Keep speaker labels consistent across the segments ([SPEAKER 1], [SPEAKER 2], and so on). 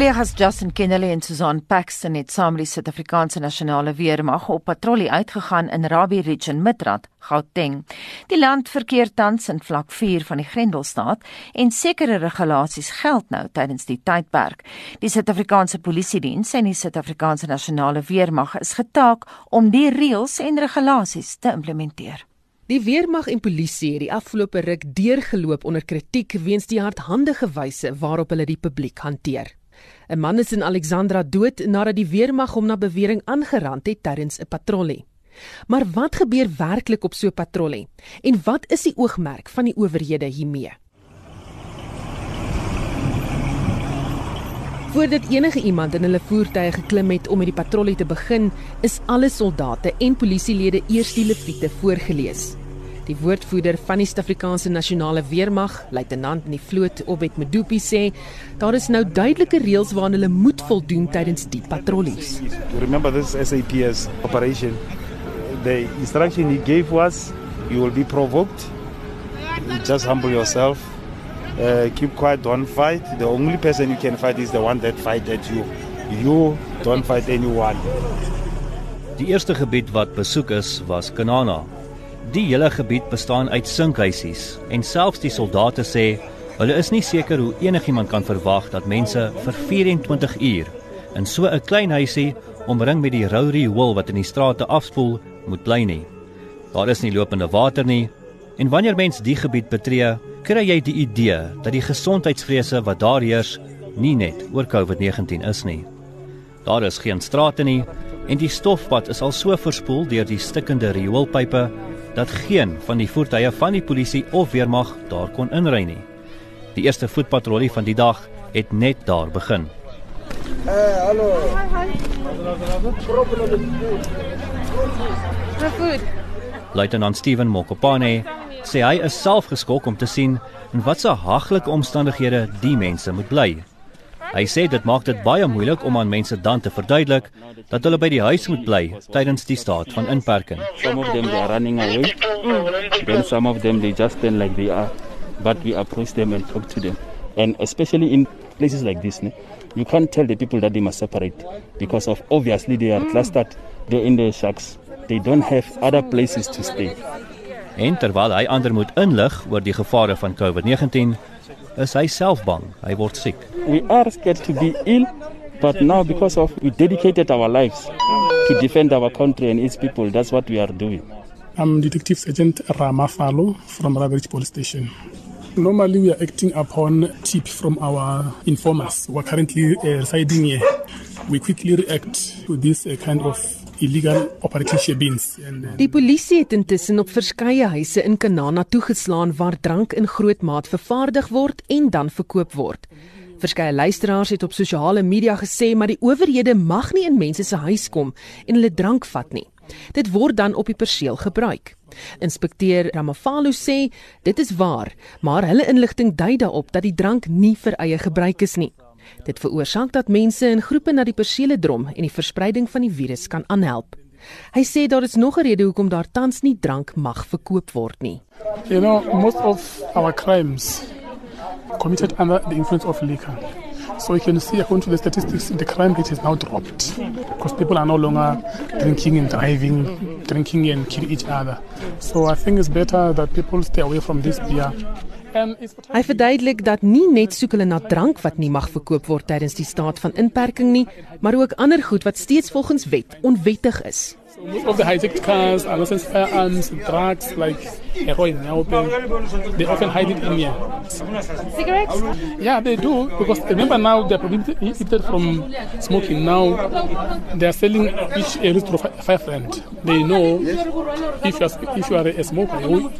[SPEAKER 1] kollegas Justin Kennedy en Susan Paxton het saam met die Suid-Afrikaanse Nasionale Weermag op patrollie uitgegaan in Rabie Ridge in Midrand, Gauteng. Die land verkeer tans in vlak 4 van die Grendelstaat en sekere regulasies geld nou tydens die tydperk. Die Suid-Afrikaanse Polisie Diens en die Suid-Afrikaanse Nasionale Weermag is getaak om die reëls en regulasies te implementeer.
[SPEAKER 2] Die weermag en polisie het die afgelope ruk deurgeloop onder kritiek weens die hardhandige wyse waarop hulle die publiek hanteer. 'n Man is in Alexandra dood nadat die weermag hom na bewering aangerand het tydens 'n patrollie. Maar wat gebeur werklik op so 'n patrollie? En wat is die oogmerk van die owerhede hiermee? Voordat enige iemand in hulle voertuie geklim het om met die patrollie te begin, is alle soldate en polisielede eers die leviete voorgeles. Die woordvoerder van die Suid-Afrikaanse Nasionale Weermag, luitenant in die vloot Obed Medupi sê, daar is nou duidelike reëls waaraan hulle moet voldoen tydens die patrollies.
[SPEAKER 3] Remember this SAPS operation. The instruction he gave was you will be provoked. Just humble yourself uh, keep quiet, don't fight. The only person you can fight is the one that fight at you. You don't fight anyone.
[SPEAKER 4] Die eerste gebied wat besoek is was Kanana. Die hele gebied bestaan uit sinkhuisies en selfs die soldate sê hulle is nie seker hoe enigiemand kan verwag dat mense vir 24 uur in so 'n klein huisie omring met die rou riool wat in die strate afspoel moet bly nie. Daar is nie lopende water nie en wanneer mens die gebied betree, kry jy die idee dat die gesondheidsvrese wat daar heers nie net oor COVID-19 is nie. Daar is geen strate nie en die stofpad is al so verspoel deur die stikkende rioolpype dat geen van die voertuie van die polisie of weermag daar kon inry nie. Die eerste voetpatrollie van die dag het net daar begin.
[SPEAKER 3] Eh, hey, hallo.
[SPEAKER 5] Hi, hi. Problem
[SPEAKER 4] is Luitenant Steven Mokopane sê hy is self geskok om te sien in watter haglike omstandighede die mense moet bly. Hy sê dit maak dit baie moeilik om aan mense dan te verduidelik dat hulle by die huis moet bly tydens die staat van inperking.
[SPEAKER 6] Some of them they are running away. Then some of them they just stand like they are but we approach them and talk to them. And especially in places like this, you can't tell the people that they must separate because of obviously they are clustered. They're in the shacks. They don't have other places to stay.
[SPEAKER 4] En terwyl hy ander moet inlig oor die gevare van COVID-19, is hy self bang hy word siek.
[SPEAKER 6] We are scared to be ill, but now because of we dedicated our lives to defend our country and its people, that's what we are doing.
[SPEAKER 7] I'm Detective Sergeant Ramafalo from Rabbit Police Station. Normally, we are acting upon tip from our informers who are currently uh, residing here. We quickly react to this uh, kind of illegal operating bins.
[SPEAKER 2] Uh, die polisie het intussen op verskeie huise in Kanana toegeslaan waar drank in groot maat vervaardig word en dan verkoop word. Verskeie luisteraars het op sosiale media gesê maar die owerhede mag nie in mense se huis kom en hulle drank vat nie. Dit word dan op die perseel gebruik. Inspekteur Ramafalo sê dit is waar, maar hulle inligting dui daarop dat die drank nie vir eie gebruik is nie. Dit veroorsaak dat mense in groepe na die persele drom en die verspreiding van die virus kan aanhelp. Hy sê daar is nog 'n rede hoekom daar tans nie drank mag verkoop word nie.
[SPEAKER 7] You know, most of our crimes committed under the influence of liquor. So you can see according to the statistics the crime rate has now dropped because people are no longer drinking and driving, drinking and killing each other. So I think it's better that people stay away from this beer.
[SPEAKER 2] Hy verduidelik dat nie net soek hulle na drank wat nie mag verkoop word tydens die staat van inperking nie, maar ook ander goed wat steeds volgens wet onwettig is.
[SPEAKER 7] Most of the hijacked cars are licensed firearms, drugs like heroin, open. They often hide it in here.
[SPEAKER 5] Cigarettes?
[SPEAKER 7] Yeah, they do because remember now they're prohibited from smoking. Now they're selling each a little five rand. They know if you're, if you are a smoker, you,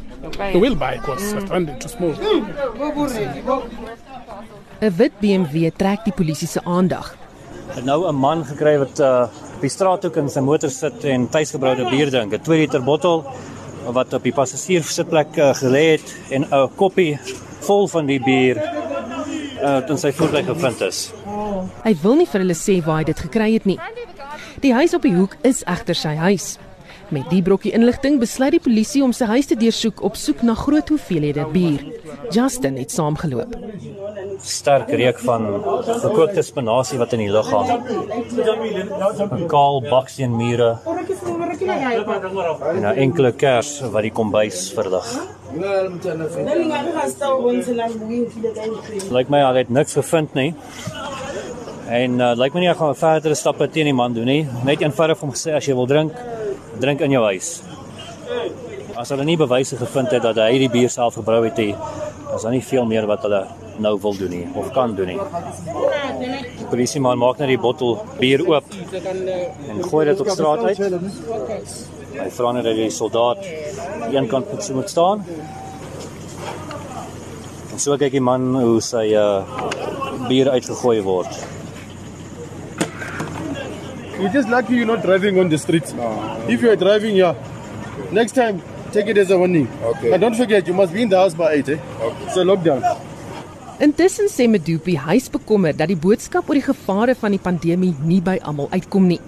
[SPEAKER 7] you will buy because you're trying to smoke.
[SPEAKER 2] 'n Wit BMW trek die polisie se aandag.
[SPEAKER 4] Nou 'n man gekry wat uh op die straathoek in sy motor sit en tuisgebroude bier drink, 'n 2 liter bottel wat op die passasier sitplek uh, gelê het en 'n koppie vol van die bier uh in sy voertuig gevind is.
[SPEAKER 2] Hy wil nie vir hulle sê waar hy dit gekry het nie. Die huis op die hoek is egter sy huis. Met die brokkie inligting besluit die polisie om sy huis te deursoek op soek na groot hoeveelhede bier. Justin het saamgeloop.
[SPEAKER 4] Sterk reuk van gekookte spinasie wat in die lug hang. 'n Kaal baksteenmure. En 'n enkele kers wat die kombuis verlig. Lyk my hy het niks gevind nie. En uh, lyk my nie hy gaan verdere stappe teen die man doen nie. Net eenvoudig om gesê as jy wil drink, drink in jou huis. As hulle nie bewyse gevind het dat hy die bier self gebrou het nie, is daar nie veel meer wat hulle nou wil doen nie of kan doen nie. Die polisieman maak net die bottel bier oop en gooi dit op straat uit. Hy vra net dat die soldaat een kant moet, moet staan. En so kyk die man hoe sy uh, bier uitgegooi word.
[SPEAKER 8] You're just lucky you're not driving on the street. If you're driving, yeah, next time take it as a warning.
[SPEAKER 9] Okay.
[SPEAKER 8] And don't forget, you must be in the house by 8, eh? Okay. It's a lockdown.
[SPEAKER 2] Intussen sê Medupi hy is bekommerd dat die boodskap oor die gevare van die pandemie nie by almal uitkom nie.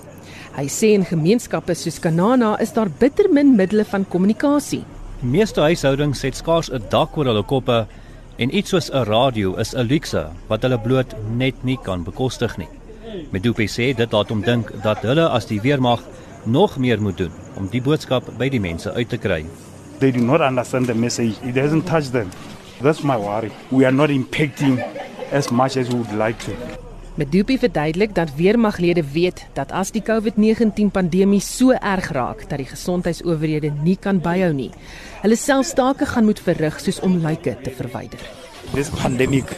[SPEAKER 2] Hy sê in gemeenskappe soos Kanana is daar bitter min middele van kommunikasie.
[SPEAKER 4] Die meeste huishoudings het skaars 'n dak oor hulle koppe en iets soos 'n radio is 'n luukse wat hulle bloot net nie kan bekostig nie. Medupi sê dit laat hom dink dat hulle as die weermag nog meer moet doen om die boodskap by die mense uit te kry.
[SPEAKER 3] They do not understand the message. It doesn't touch them. That's my worry. We are not impacting as much as we would like to.
[SPEAKER 2] Medupi verduidelik dat weermaglede weet dat as die COVID-19 pandemie so erg raak dat die gesondheidsowerhede nie kan byhou nie, hulle self take gaan moet verrig soos om lyke te verwyder.
[SPEAKER 3] This pandemic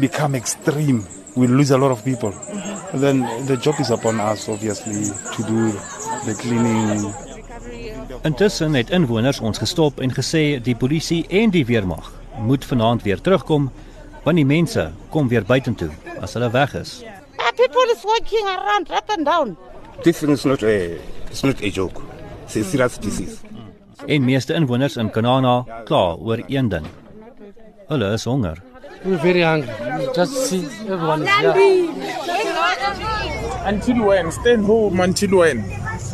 [SPEAKER 3] become extreme. We lose a lot of people. Then the job is upon us, obviously, to do the cleaning,
[SPEAKER 4] Intussen het inwoners ons gestop en gesê die polisie en die weermag moet vanaand weer terugkom want die mense kom weer buitentoe as hulle weg is.
[SPEAKER 10] People is walking around up and down.
[SPEAKER 9] This thing is not a it's not a joke. It's a serious disease.
[SPEAKER 4] En meeste inwoners in Kanana kla oor een ding. Hulle is honger.
[SPEAKER 11] We're very hungry. Just see everyone is here.
[SPEAKER 12] Until when? Stay home until when?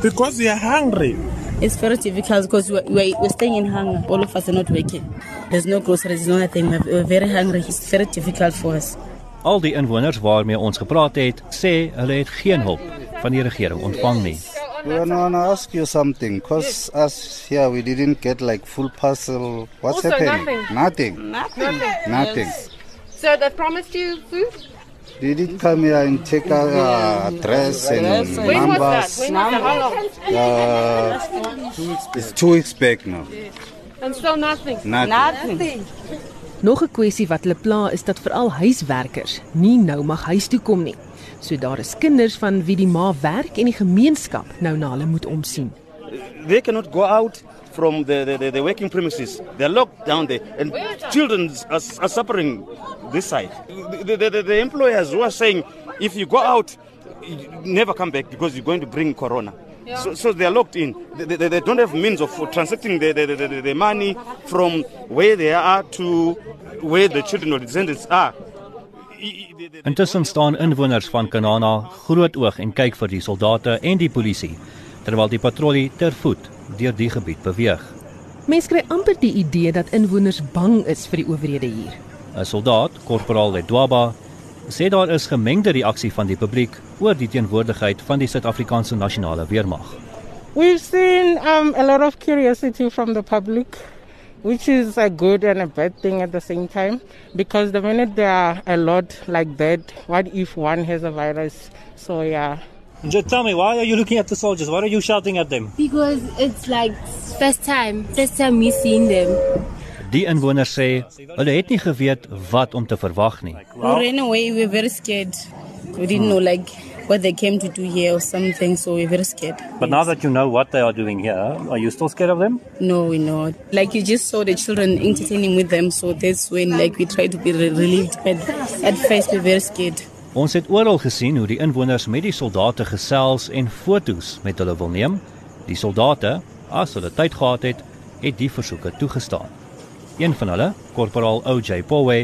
[SPEAKER 12] Because we are hungry.
[SPEAKER 13] It's very difficult because we're, we're, we're staying in hunger. All of us are not working. There's no groceries, no nothing. We're, we're very hungry. It's very difficult for us.
[SPEAKER 4] Al die inwoners waarmee ons gepraat het, sê hulle het geen hulp van die regering ontvang nie.
[SPEAKER 14] We want to ask you something, because us here we didn't get like full parcel. What's
[SPEAKER 5] Also
[SPEAKER 14] happening?
[SPEAKER 5] nothing.
[SPEAKER 14] Nothing.
[SPEAKER 5] Nothing.
[SPEAKER 14] Nothing.
[SPEAKER 5] So they promised you food?
[SPEAKER 14] Did come here and take our uh, address and
[SPEAKER 5] When was
[SPEAKER 14] numbers.
[SPEAKER 5] that? When was that? How long?
[SPEAKER 14] Uh, it's two weeks back now.
[SPEAKER 5] And still nothing.
[SPEAKER 14] Nothing.
[SPEAKER 2] Nog 'n kwessie wat hulle pla is dat veral huiswerkers nie nou mag huis toe kom nie. So daar is kinders van wie die ma werk en die gemeenskap nou na hulle moet omsien.
[SPEAKER 15] They cannot go out from the, the, the, the working premises. They're locked down there, and children are, are suffering this side. The, the, the, the employers who are saying, if you go out, you never come back because you're going to bring corona. So, so they are locked in. They, they, they don't have means of transacting the, the, the, the money from where they are to where the children or descendants are.
[SPEAKER 4] Intussen staan inwoners van Kanana grootoog en kyk vir die soldate en die polisie terwyl die patrollie ter voet deur die gebied beweeg.
[SPEAKER 2] Mense kry amper die idee dat inwoners bang is vir die owerhede hier.
[SPEAKER 4] 'n Soldaat, korporaal Ledwaba, sê daar is gemengde reaksie van die publiek oor die teenwoordigheid van die Suid-Afrikaanse nasionale weermag.
[SPEAKER 10] We've seen um, a lot of curiosity from the public, which is a good and a bad thing at the same time. Because the minute there are a lot like that, what if one has a virus? So, yeah.
[SPEAKER 4] Just tell me, why are you looking at the soldiers? Why are you shouting at them?
[SPEAKER 16] Because it's like first time, first time me seeing them.
[SPEAKER 4] Die inwoners sê hulle het nie geweet wat om te verwag nie.
[SPEAKER 13] We ran away. We were very scared. We didn't know like what they came to do here or something, so we were very scared.
[SPEAKER 4] But now that you know what they are doing here, are you still scared of them?
[SPEAKER 13] No, we know. Like you just saw the children entertaining with them, so that's when like we tried to be re- relieved. But at first we were very scared.
[SPEAKER 4] Ons het oral gesien hoe die inwoners met die soldate gesels en foto's met hulle wil neem. Die soldate, as hulle tyd gehad het, het die versoeke toegestaan. Een van hulle, korporaal OJ Powe,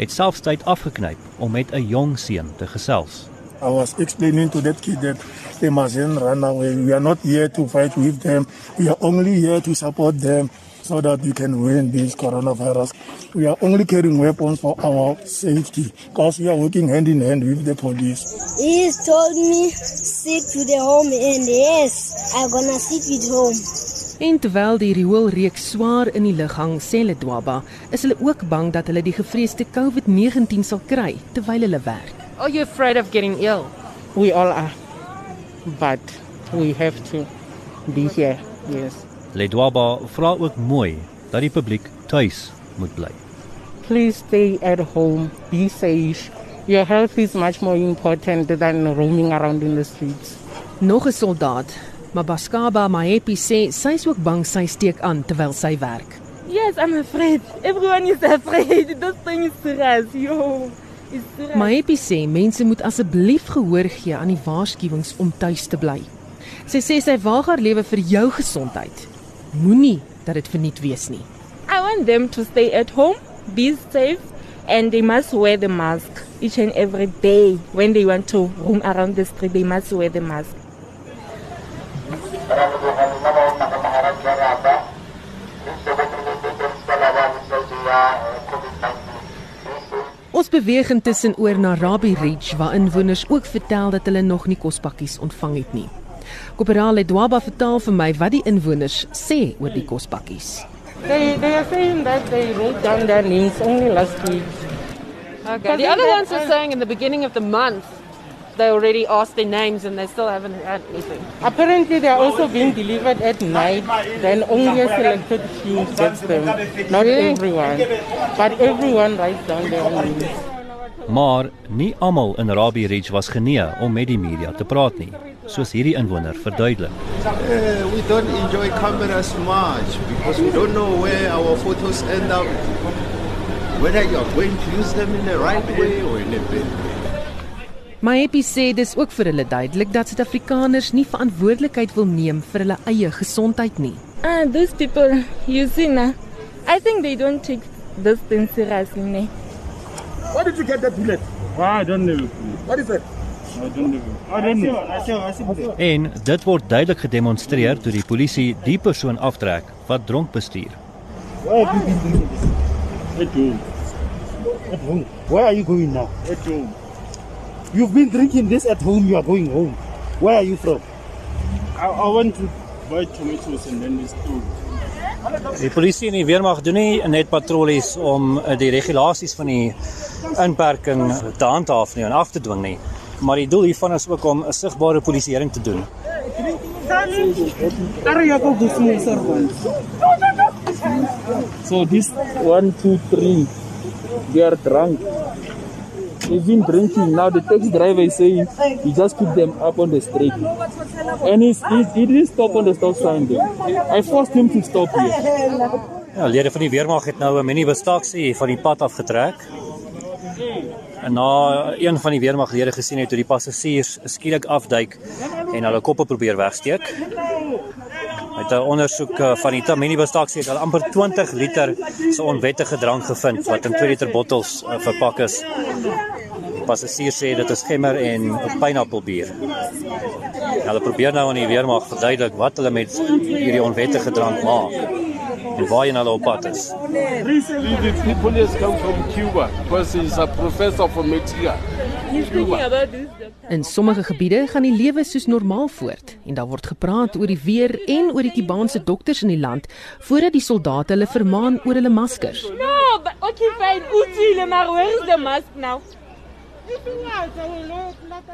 [SPEAKER 4] het selfs tyd afgeknyp om met 'n jong seun te gesels.
[SPEAKER 17] I was explaining to that kid that they mustn't run away. We are not here to fight with them. We are only here to support them so that we can win this coronavirus. We are only carrying weapons for our safety because we are working hand in hand with the police.
[SPEAKER 18] He's told me stick to the home and yes, I'm gonna stick with home.
[SPEAKER 2] En terwyl die rioolreeks swaar in die lug hang, sê Ledwaba, is hulle ook bang dat hulle die gevreesde COVID-19 sal kry terwyl hulle werk.
[SPEAKER 5] Are you afraid of getting ill?
[SPEAKER 10] We all are. But we have to be here. Yes.
[SPEAKER 4] Ledwaba vra ook mooi dat die publiek tuis moet bly.
[SPEAKER 10] Please stay at home. Be safe. Your health is much more important than roaming around in the streets.
[SPEAKER 2] Nog 'n soldaat, Mabaskaba Mahepi sê sy is ook bang sy steek aan terwyl sy werk.
[SPEAKER 19] Yes, I'm afraid. Everyone is afraid. This thing is serious. Yo.
[SPEAKER 2] Maepi sê mense moet asseblief gehoor gee aan die waarskuwings om tuis te bly. Sy sê sy waag haar lewe vir jou gesondheid. Moenie dat dit verniet wees nie.
[SPEAKER 19] I want them to stay at home, be safe and they must wear the mask each and every day when they want to roam around the street they must wear the mask.
[SPEAKER 2] Beweeg intussen oor na Rabbi Ridge waar inwoners ook vertel dat hulle nog nie kospakkies ontvang het nie. Koperaal Edwaba vertel vir my wat die inwoners sê oor die kospakkies.
[SPEAKER 10] They, they are saying that they wrote down their names only last week.
[SPEAKER 5] Okay. The other ones are saying in the beginning of the month they already asked their names and they still haven't had anything.
[SPEAKER 10] Apparently, they are also being delivered at night. Then only a selected few gets them. Not everyone, but everyone writes down their names.
[SPEAKER 4] Maar nie almal in Rabbi Ridge was genee om met die media te praat nie, soos hierdie inwoner verduidelik.
[SPEAKER 20] Uh, we don't enjoy cameras much because we don't know where our photos end up. Whether you are going to use them in the right way or in a bad way.
[SPEAKER 2] Maepi sê dis ook vir hulle duidelik dat Suid-Afrikaners nie verantwoordelikheid wil neem vir hulle eie gesondheid nie.
[SPEAKER 19] Ah, those people, you see now, I think they don't take this thing seriously. Nee.
[SPEAKER 17] Where did you get that bullet?
[SPEAKER 6] Oh, I don't know.
[SPEAKER 17] What is it?
[SPEAKER 6] I don't know.
[SPEAKER 17] I don't know. I see, I see.
[SPEAKER 4] En dit word duidelik gedemonstreer toe die polisie die persoon aftrek wat dronk bestuur.
[SPEAKER 17] Where have you doing this?
[SPEAKER 6] At home.
[SPEAKER 17] At home. Where are you going now?
[SPEAKER 6] At home.
[SPEAKER 17] You've been drinking this at home. You are going home. Where are you from?
[SPEAKER 6] I, I want to buy tomatoes and then it's too.
[SPEAKER 4] Die polisie en die weermag doen nie net patrollies om eh, die regulasies van die inperking te handhaaf nie en af te dwing nie. Maar die doel hiervan is ook om 'n sigbare polisieering te doen.
[SPEAKER 6] So this one, two, three, they are drunk. Been drinking. Now the taxi driver is saying you just keep them up on the street. And he's, he's, he didn't stop on the stop sign there. I forced him to stop here.
[SPEAKER 4] Ja, lede van die weermag het nou 'n minibustaksie van die pad afgetrek. En na een van die weermaglede gesien het hoe die passasiers skielik afduik en hulle koppe probeer wegsteek. Met 'n ondersoek eh, van die minibustaksie het hulle amper 20 liter se onwettige drank gevind wat in 2 liter bottels uh, verpak is. Die passasiers sê dit is gemmer en pineappelbier. Ja, hulle probeer nou aan die weermag verduidelik wat hulle met hierdie onwettige drank maak en waarheen hulle op pad is.
[SPEAKER 12] The people has come from Cuba because he's a professor from
[SPEAKER 19] this.
[SPEAKER 2] In sommige gebiede gaan die lewe soos normaal voort en daar word gepraat oor die weer en oor die Kubaanse dokters in die land voordat die soldate hulle vermaan oor hulle maskers.
[SPEAKER 19] No, but okay, fine. Utile, maar where is the mask now?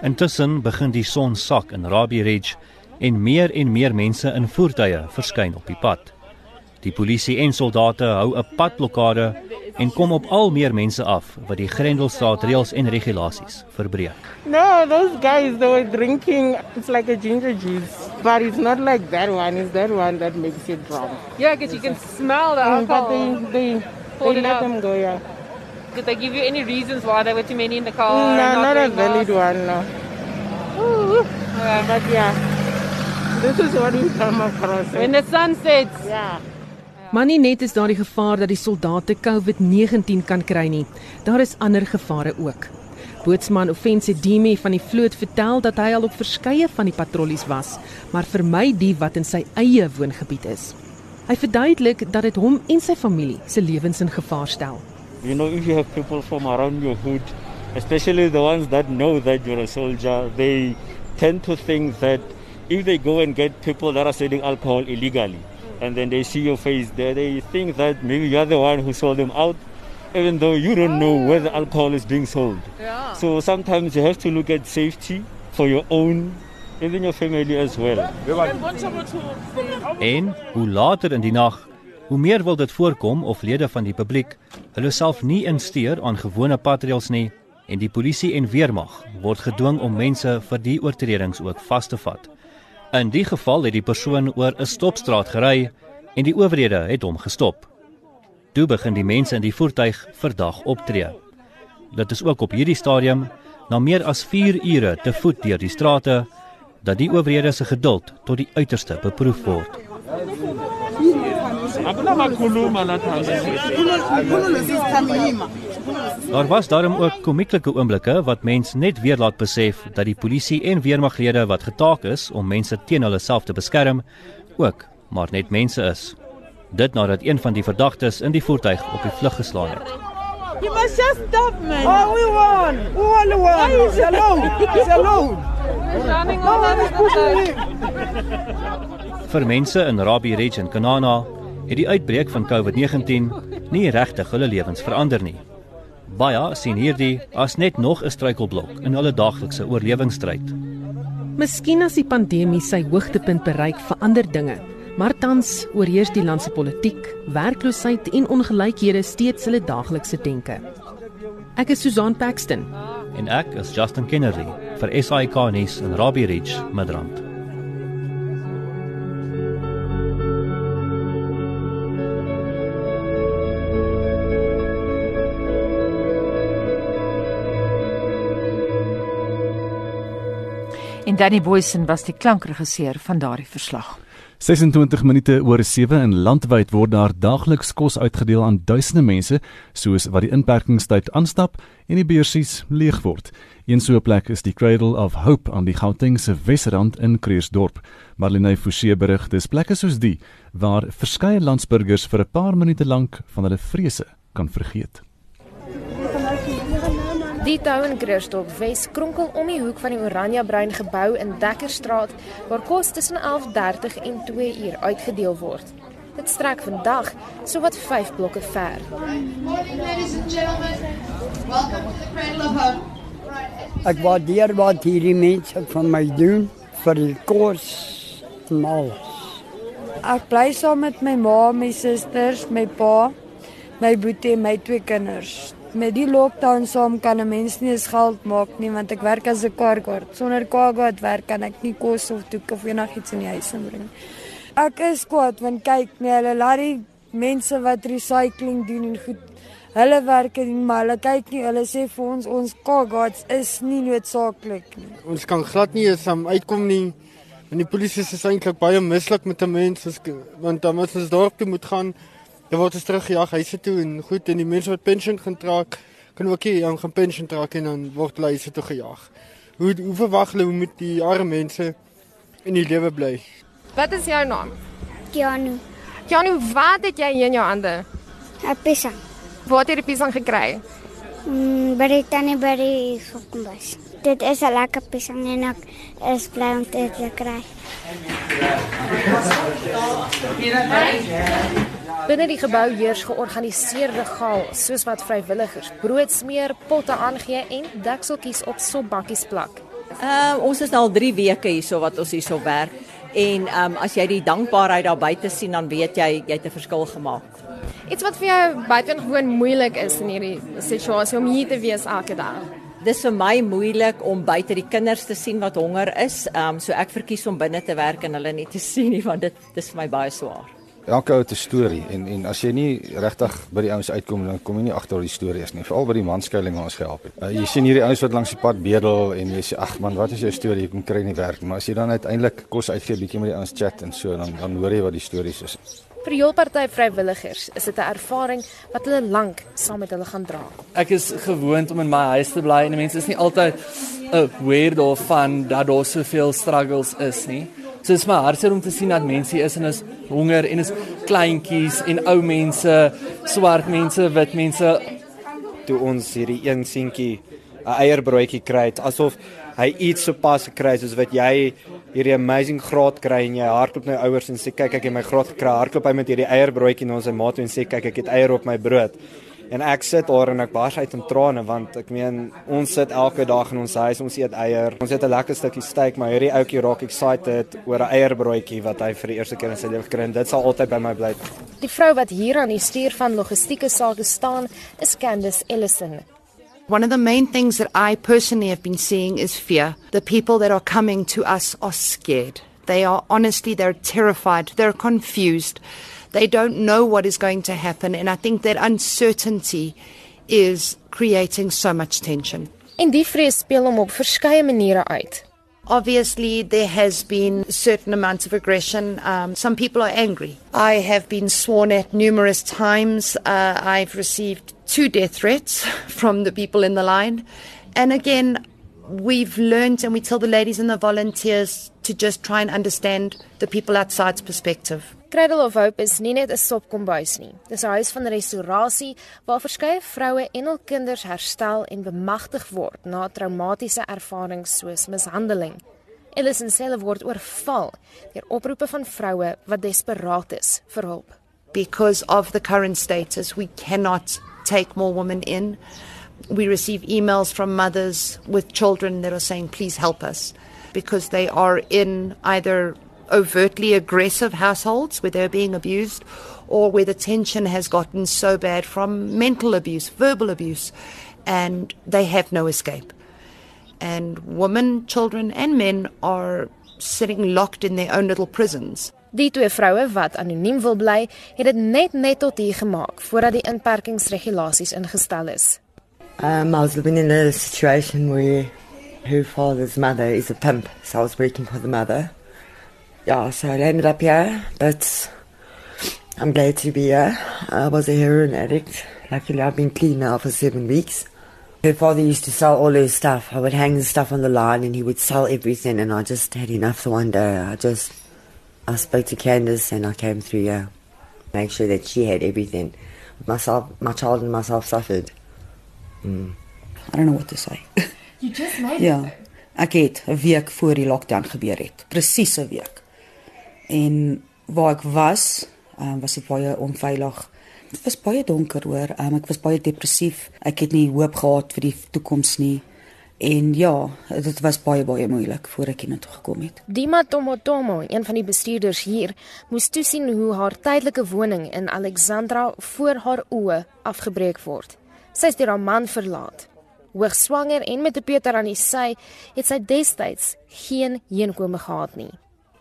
[SPEAKER 4] Intussen begin die son sak in Rabbi Ridge en meer en meer mense in voertuie verskyn op die pad. Die polisie en soldate hou 'n padblokkade en kom op al meer mense af wat die Grendelstraat reëls en regulasies verbreek.
[SPEAKER 10] No, those guys they were drinking. It's like a ginger juice, but it's not like that one. It's that one that makes you drunk.
[SPEAKER 5] Yeah, because you can smell the
[SPEAKER 10] Mm, but
[SPEAKER 5] alcohol.
[SPEAKER 10] they they they let them go. Yeah.
[SPEAKER 5] Did they give you any reasons why there were too many in the car?
[SPEAKER 10] no, not, a
[SPEAKER 5] wearing
[SPEAKER 10] valid
[SPEAKER 5] masks?
[SPEAKER 10] one. No. But yeah, this is what we come across.
[SPEAKER 5] When the sun sets.
[SPEAKER 10] Yeah.
[SPEAKER 2] Maar nie net is daar die gevaar dat die soldate COVID-19 kan kry nie. Daar is ander gevare ook. Bootsman Offense Dimi van die vloot vertel dat hy al op verskeie van die patrollies was, maar vermy die wat in sy eie woongebied is. Hy verduidelik dat dit hom en sy familie se lewens in gevaar stel.
[SPEAKER 21] You know, if you have people from around your hood, especially the ones that know that you're a soldier, they tend to think that if they go and get people that are selling alcohol illegally, and then they see your face there, they think that maybe you're the one who sold them out, even though you don't know where the alcohol is being sold.
[SPEAKER 5] Yeah.
[SPEAKER 21] So sometimes you have to look at safety for your own, even your family as well.
[SPEAKER 4] En hoe later in die nag, hoe meer wil dit voorkom of lede van die publiek hulle self nie insteur aan gewone patrouilles nie en die polisie en weermag word gedwing om mense vir die oortredings ook vas te vat. In die geval het die persoon oor 'n stopstraat gery en die owerhede het hom gestop. Toe begin die mense in die voertuig verdag optree. Dit is ook op hierdie stadium na meer as 4 ure te voet deur die strate dat die owerhede se geduld tot die uiterste beproef word. Daar was daarom ook komieklike oomblikke wat mens net weer laat besef dat die polisie en weermaglede wat getaak is om mense teen hulle self te beskerm, ook maar net mense is. Dit nadat een van die verdagtes in die voertuig op die vlug geslaan het.
[SPEAKER 22] You must just stop, man. Oh, we won. We won the one. He's alone. He's alone.
[SPEAKER 5] Running
[SPEAKER 22] No one is pushing him.
[SPEAKER 4] Vir mense in Rabie Ridge en Kanana het die uitbreek van COVID-19 nie regtig hulle lewens verander nie. Baie sien hierdie as net nog 'n struikelblok in hulle daaglikse oorlewingsstryd.
[SPEAKER 2] Miskien as die pandemie sy hoogtepunt bereik, verander dinge. Maar tans oorheers die land se politiek, werkloosheid en ongelykhede steeds hulle daaglikse denke. Ek is Susan Paxton.
[SPEAKER 4] En ek is Justin Kennedy vir SAK nuus in Rabie Ridge, Midrand.
[SPEAKER 1] En Danny Boysen was die klankregisseur van daardie verslag.
[SPEAKER 23] 26 minute oor 7 in landwyd word daar daagliks kos uitgedeel aan duisende mense soos wat die inperkingstyd aanstap en die beursies leeg word. Een so 'n plek is die Cradle of Hope aan die Gautengse Wesrand in Kreersdorp. Marlene Forsie berig dis plekke soos die waar verskeie landsburgers vir 'n paar minute lank van hulle vrese kan vergeet.
[SPEAKER 24] Die tou in Kreersdorp Wes kronkel om die hoek van die Oranje Bruin gebou in Dekkerstraat waar kos tussen 11:30 en 2 uur uitgedeel word. Dit strek vandag sowat 5 blokke ver.
[SPEAKER 25] Ek waardeer wat hierdie mense vir my doen vir die kos en alles.
[SPEAKER 26] Ek bly saam met my ma, my susters, my pa, my boetie en my twee kinders. Met die lockdown saam kan 'n mens nie eens geld maak nie want ek werk as 'n kaartkaart. Sonder kaartkaart werk kan ek nie kos of doek of enigiets in die huis inbring. Ek is kwaad want kyk, nee, hulle laat die mense wat recycling doen en goed hulle werk doen, maar hulle kyk nie, hulle sê vir ons ons kaartkaarts is nie noodsaaklik nie.
[SPEAKER 27] Ons kan glad nie eens um, uitkom nie. En die polisie is eintlik baie mislik met 'n mens as want dan as ons dorp toe moet gaan, dan word ons teruggejaag huise toe en goed en die mense wat pensioen gaan trek, kan ook aan gaan pensioen trek en dan word hulle huise toe gejaag. Hoe hoe verwag hulle hoe moet die arme mense in die lewe bly?
[SPEAKER 24] Wat is jou naam?
[SPEAKER 18] Keanu.
[SPEAKER 24] Janu, wat het jy in jou hande?
[SPEAKER 18] 'n Pisang.
[SPEAKER 24] Waar het jy die pisang gekry?
[SPEAKER 18] Mm, by die tannie by die kombas. Dit is 'n lekker pisang en ek is bly om dit te kry.
[SPEAKER 24] Binne die gebou heers georganiseerde chaos, soos wat vrywilligers brood smeer, potte aangee en dekseltjies op sopbakkies plak.
[SPEAKER 28] Uh, ons is al 3 weke hierso wat ons hierso werk en um, as jy die dankbaarheid daar buite sien dan weet jy jy het 'n verskil gemaak.
[SPEAKER 24] Iets wat vir jou buitengewoon moeilik is in hierdie situasie om hier te wees elke dag.
[SPEAKER 28] Dis vir my moeilik om buite die kinders te sien wat honger is. Um so ek verkies om binne te werk en hulle nie te sien nie want dit dis vir my baie swaar.
[SPEAKER 9] Elke ou het 'n storie en en as jy nie regtig by die ouens uitkom dan kom jy nie agter die stories nie. Veral by die manskuiling waar ons gehelp het. Uh, jy sien hierdie ouens wat langs die pad bedel en jy sê ag man, wat is jou storie? Jy kom kry nie werk nie. Maar as jy dan uiteindelik kos uitgee, bietjie met die ouens chat en so dan dan hoor jy wat die stories is.
[SPEAKER 24] Vir heel party vrywilligers is dit 'n ervaring wat hulle lank saam met hulle gaan dra.
[SPEAKER 29] Ek is gewoond om in my huis te bly en mense is nie altyd aware daarvan dat daar soveel struggles is nie. So dit is my hartseer om te sien dat mense is en is honger en is kleintjies en ou mense, swart mense, wit mense
[SPEAKER 30] toe ons hierdie een seentjie 'n eierbroodjie kry, asof hy iets sopas gekry het soos wat jy hierdie amazing graad kry en jy hardloop na jou ouers en sê kyk ek het my graad gekry, hardloop hy met hierdie eierbroodjie na sy maat en sê kyk ek het eier op my brood. En ek sit daar en ek bars uit in trane want ek meen ons sit elke dag in ons huis, ons eet eier. Ons het 'n lekker stukkie steak, maar hierdie ouetjie raak excited oor 'n eierbroodjie wat hy vir die eerste keer in sy lewe gekry het. Dit sal altyd by my bly.
[SPEAKER 24] Die vrou wat hier aan die stuur van logistieke sake staan, is Candice Ellison.
[SPEAKER 31] One of the main things that I personally have been seeing is fear. The people that are coming to us are scared. They are honestly they're terrified, they're confused. They don't know what is going to happen. And I think that uncertainty is creating so much tension.
[SPEAKER 24] En die vrees speel hom op verskeie maniere uit.
[SPEAKER 31] Obviously, there has been certain amounts of aggression. Um, some people are angry. I have been sworn at numerous times. Uh, I've received two death threats from the people in the line. And again, we've learned and we tell the ladies and the volunteers to just try and understand the people outside's perspective.
[SPEAKER 24] Cradle of Hope is nie net 'n sopkombuis nie. Dis 'n huis van restaurasie waar verskeie vroue en hul kinders herstel en bemagtig word na traumatiese ervarings soos mishandeling. Ellison self word oorval deur oproepe van vroue wat desperaat is vir hulp.
[SPEAKER 31] Because of the current status, we cannot take more women in. We receive emails from mothers with children that are saying please help us because they are in either overtly aggressive households where they're being abused or where the tension has gotten so bad from mental abuse, verbal abuse, and they have no escape. And women, children, and men are sitting locked in their own little prisons.
[SPEAKER 24] Die twee vroue wat anoniem wil bly, het dit net net tot hier gemaak voordat die inperkingsregulasies ingestel is.
[SPEAKER 32] Um, I was living in a situation where her father's mother is a pimp, so I was working for the mother. Yeah, so I landed up here, but I'm glad to be here. I was a heroin addict. Luckily, I've been clean now for seven weeks. Her father used to sell all his stuff. I would hang the stuff on the line and he would sell everything, and I just had enough the one day. I just, I spoke to Candace and I came through here. Make sure that she had everything. Myself, my child and myself suffered. Mm.
[SPEAKER 33] I don't know what to say.
[SPEAKER 24] You just made
[SPEAKER 33] yeah. it. Ek het 'n week voor die lockdown gebeur het. Presies 'n week en waar ek was, um, was dit baie onveilig. Dit was baie donker hoor. Um, ek was baie depressief. Ek het nie hoop gehad vir die toekoms nie. En ja, dit was baie baie moeilik voor ek hiernatoe gekom het.
[SPEAKER 24] Dima Tomotomo, een van die bestuurders hier, moes toesien hoe haar tydelike woning in Alexandra voor haar oë afgebreek word. Sy is deur haar man verlaat. Hoogswanger en met 'n Peter aan die sy, het sy destyds geen heenkome gehad nie.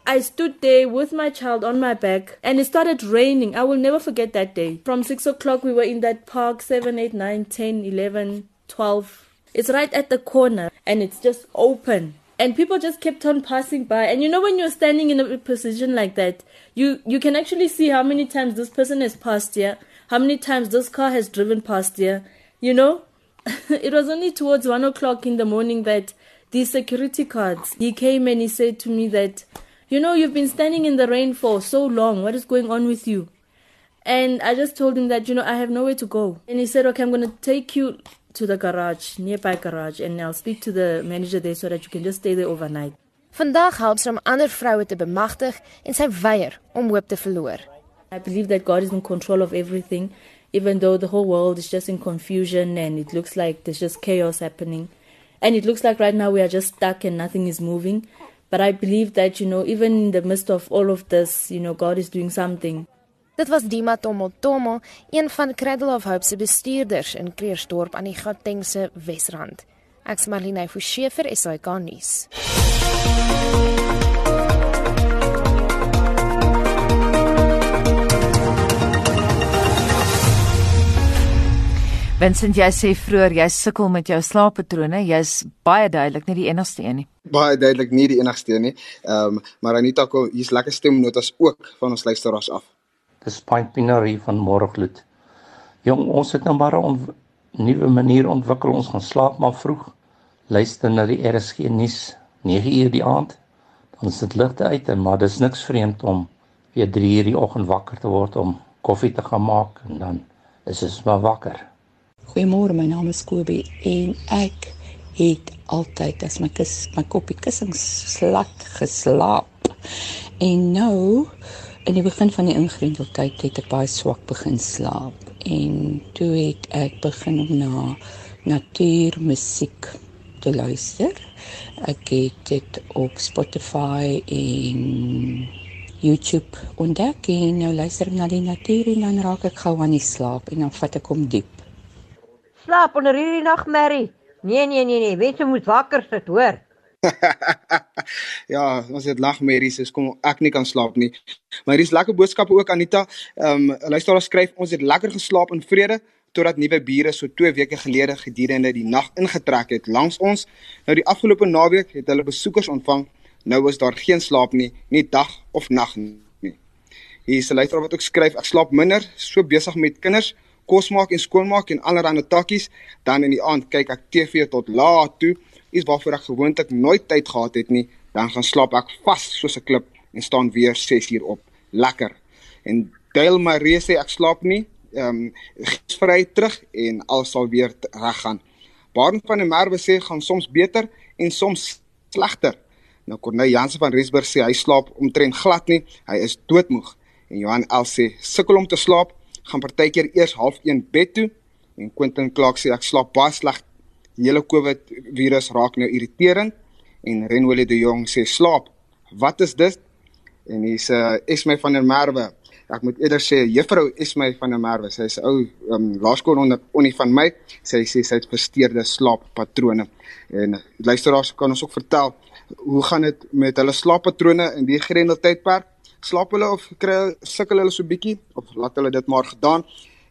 [SPEAKER 34] I stood there with my child on my back and it started raining. I will never forget that day. From 6 o'clock, we were in that park 7, 8, 9, 10, 11, 12. It's right at the corner and it's just open. And people just kept on passing by. And you know, when you're standing in a position like that, you, you can actually see how many times this person has passed here, how many times this car has driven past here. You know, it was only towards 1 o'clock in the morning that these security cards, he came and he said to me that You know, you've been standing in the rain for so long. What is going on with you? And I just told him that, you know, I have nowhere to go. And he said, okay, I'm going to take you to the garage, nearby garage, and I'll speak to the manager there so that you can just stay there overnight.
[SPEAKER 24] Vandag help sy om ander vroue te bemagtig en sy weier om hoop te verloor.
[SPEAKER 34] I believe that God is in control of everything, even though the whole world is just in confusion and it looks like there's just chaos happening. And it looks like right now we are just stuck and nothing is moving. But I believe that, you know, even in the midst of all of this, you know, God is doing something.
[SPEAKER 24] Dit was Dima Tomo Tomo, een van Cradle of Hope se bestuurders in Kreersdorp aan die Gautengse Wesrand. Ek's Marlene Forsie vir SAK nuus.
[SPEAKER 1] Vincent, jy sê vroeër jy sukkel met jou slaappatrone. Jy's baie duidelik nie die enigste een nie.
[SPEAKER 35] Baie duidelik nie die enigste een nie. Ehm um, maar Anita, hier's lekker stemnotas ook van ons luisteraars af.
[SPEAKER 36] Dis Point Pinory van Môregloed. Jong, ons het nou maar 'n nuwe manier ontwikkel. Ons gaan slaap maar vroeg. Luister na die RSG nuus 9uur die aand. Dan is dit ligte uit en maar dis niks vreemd om weer 3uur die oggend wakker te word om koffie te gaan maak en dan is ons maar wakker.
[SPEAKER 37] Goeiemôre, my naam is Kobie en ek het altyd as my kus my koppie kussings slat geslaap. En nou in die begin van die ingrendeltyd het ek baie swak begin slaap en toe het ek begin om na natuurmusiek te luister. Ek het dit op Spotify en YouTube ontdek en nou luister ek na die natuur en dan raak ek gou aan die slaap en dan vat ek hom diep.
[SPEAKER 38] Slaap onder hierdie nagmerrie. Nee nee nee nee, jy moet wakker sit, hoor.
[SPEAKER 35] ja, ons het lagmerries, so kom ek nie kan slaap nie. Maar hier is lekker boodskappe ook Anita. Ehm um, luisteraar skryf ons het lekker geslaap in vrede totdat nuwe bure so 2 weke gelede gedurende die nag ingetrek het langs ons. Nou die afgelope naweek het hulle besoekers ontvang. Nou is daar geen slaap nie, nie dag of nag nie. Hier is 'n luisteraar wat ook skryf ek slaap minder, so besig met kinders, kos maak en skoonmaak en allerlei takkies, dan in die aand kyk ek TV tot laat toe iets waarvoor ek gewoonlik nooit tyd gehad het nie, dan gaan slaap ek vas soos 'n klip en staan weer 6 uur op. Lekker. En Dale Marie sê ek slaap nie, ehm um, vry terug en alles sal weer reg gaan. Baarn van der Merwe sê gaan soms beter en soms slegter. Nou Corneil Jansen van Rensburg sê hy slaap omtrent glad nie, hy is doodmoeg. En Johan L sê sukkel om te slaap, gaan partykeer eers half 1 bed toe en Quentin Clark sê ek slaap baie sleg die hele COVID virus raak nou irriterend en Renwele de Jong sê slaap. Wat is dit? En 'n uh, Esme van der Merwe. Ek moet eerder sê juffrou Esme van der Merwe. Sy is 'n ou um, laerskool onder onie van my. Sy sê sy het versteurde slaappatrone. En uh, luisteraars kan ons ook vertel hoe gaan dit met hulle slaappatrone in die grendeltydperk? Slaap hulle of kry sukkel hulle so bietjie of laat hulle dit maar gedaan?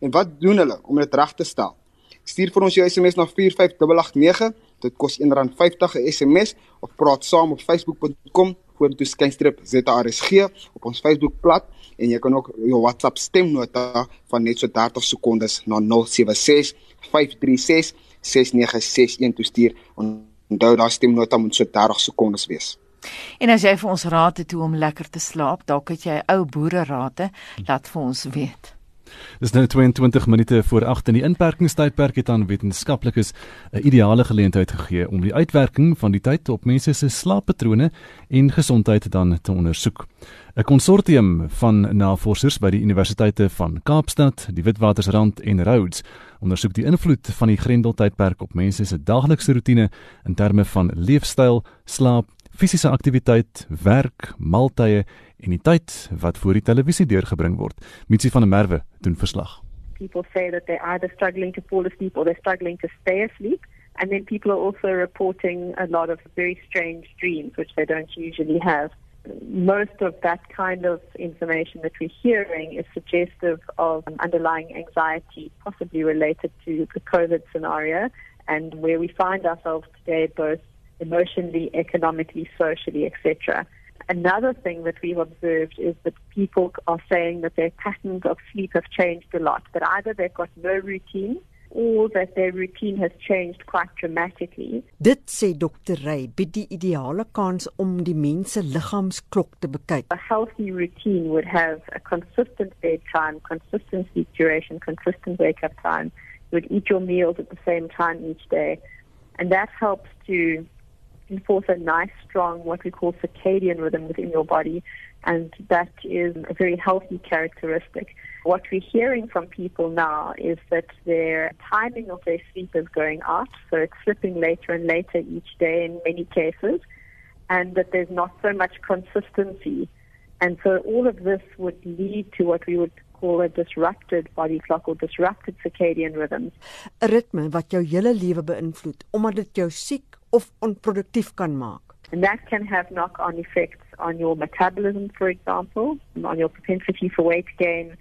[SPEAKER 35] En wat doen hulle om dit reg te stel? Stuur vir ons jou SMS na 45889. Dit kos R1.50 'n SMS of praat saam op facebook.com vorentoe skynstrip ZRSG op ons Facebookblad en jy kan ook jou WhatsApp stemnota van net so 30 sekondes na 076 536 6961 toestuur. Onthou daai stemnota moet so 30 sekondes wees.
[SPEAKER 1] En as jy vir ons raad het hoe om lekker te slaap, dalk het jy ou boere raad, laat vir ons weet.
[SPEAKER 23] Dis nou 22 minute voor 8 in die inperkingstydperk het aan wetenskaplikes 'n ideale geleentheid gegee om die uitwerking van die tyd op mense se slaappatrone en gesondheid dan te ondersoek. 'n Konsortium van navorsers by die universiteite van Kaapstad, die Witwatersrand en Rhodes ondersoek die invloed van die Grendeltydperk op mense se daaglikse rotine in terme van leefstyl, slaap, fisiese aktiwiteit, werk, maaltye en die tyd wat voor die televisie deurgebring word. Mitsi van der Merwe doen verslag.
[SPEAKER 39] People say that they either struggling to fall asleep or they're struggling to stay asleep. And then people are also reporting a lot of very strange dreams, which they don't usually have. Most of that kind of information that we're hearing is suggestive of underlying anxiety, possibly related to the COVID scenario, and where we find ourselves today, both emotionally, economically, socially, etc. Another thing that we've observed is that people are saying that their patterns of sleep have changed a lot, that either they've got no routine or that their routine has changed quite dramatically.
[SPEAKER 40] Dit sê Dr. Ray bied die ideale kans om die mens se liggaamsklok te bekyk.
[SPEAKER 39] A healthy routine would have a consistent bedtime, consistent sleep duration, consistent wake up time. You would eat your meals at the same time each day. And that helps to enforce a nice, strong, what we call circadian rhythm within your body, and that is a very healthy characteristic. What we're hearing from people now is that their timing of their sleep is going out, so it's slipping later and later each day in many cases, and that there's not so much consistency. And so all of this would lead to what we would call a disrupted body clock or disrupted circadian rhythms.
[SPEAKER 40] 'n Ritme wat jou hele lewe beïnvloed omdat dit jou siek of onproduktief kan maak.
[SPEAKER 39] And that can have knock-on effects on your metabolism, for example, on your propensity for weight gain.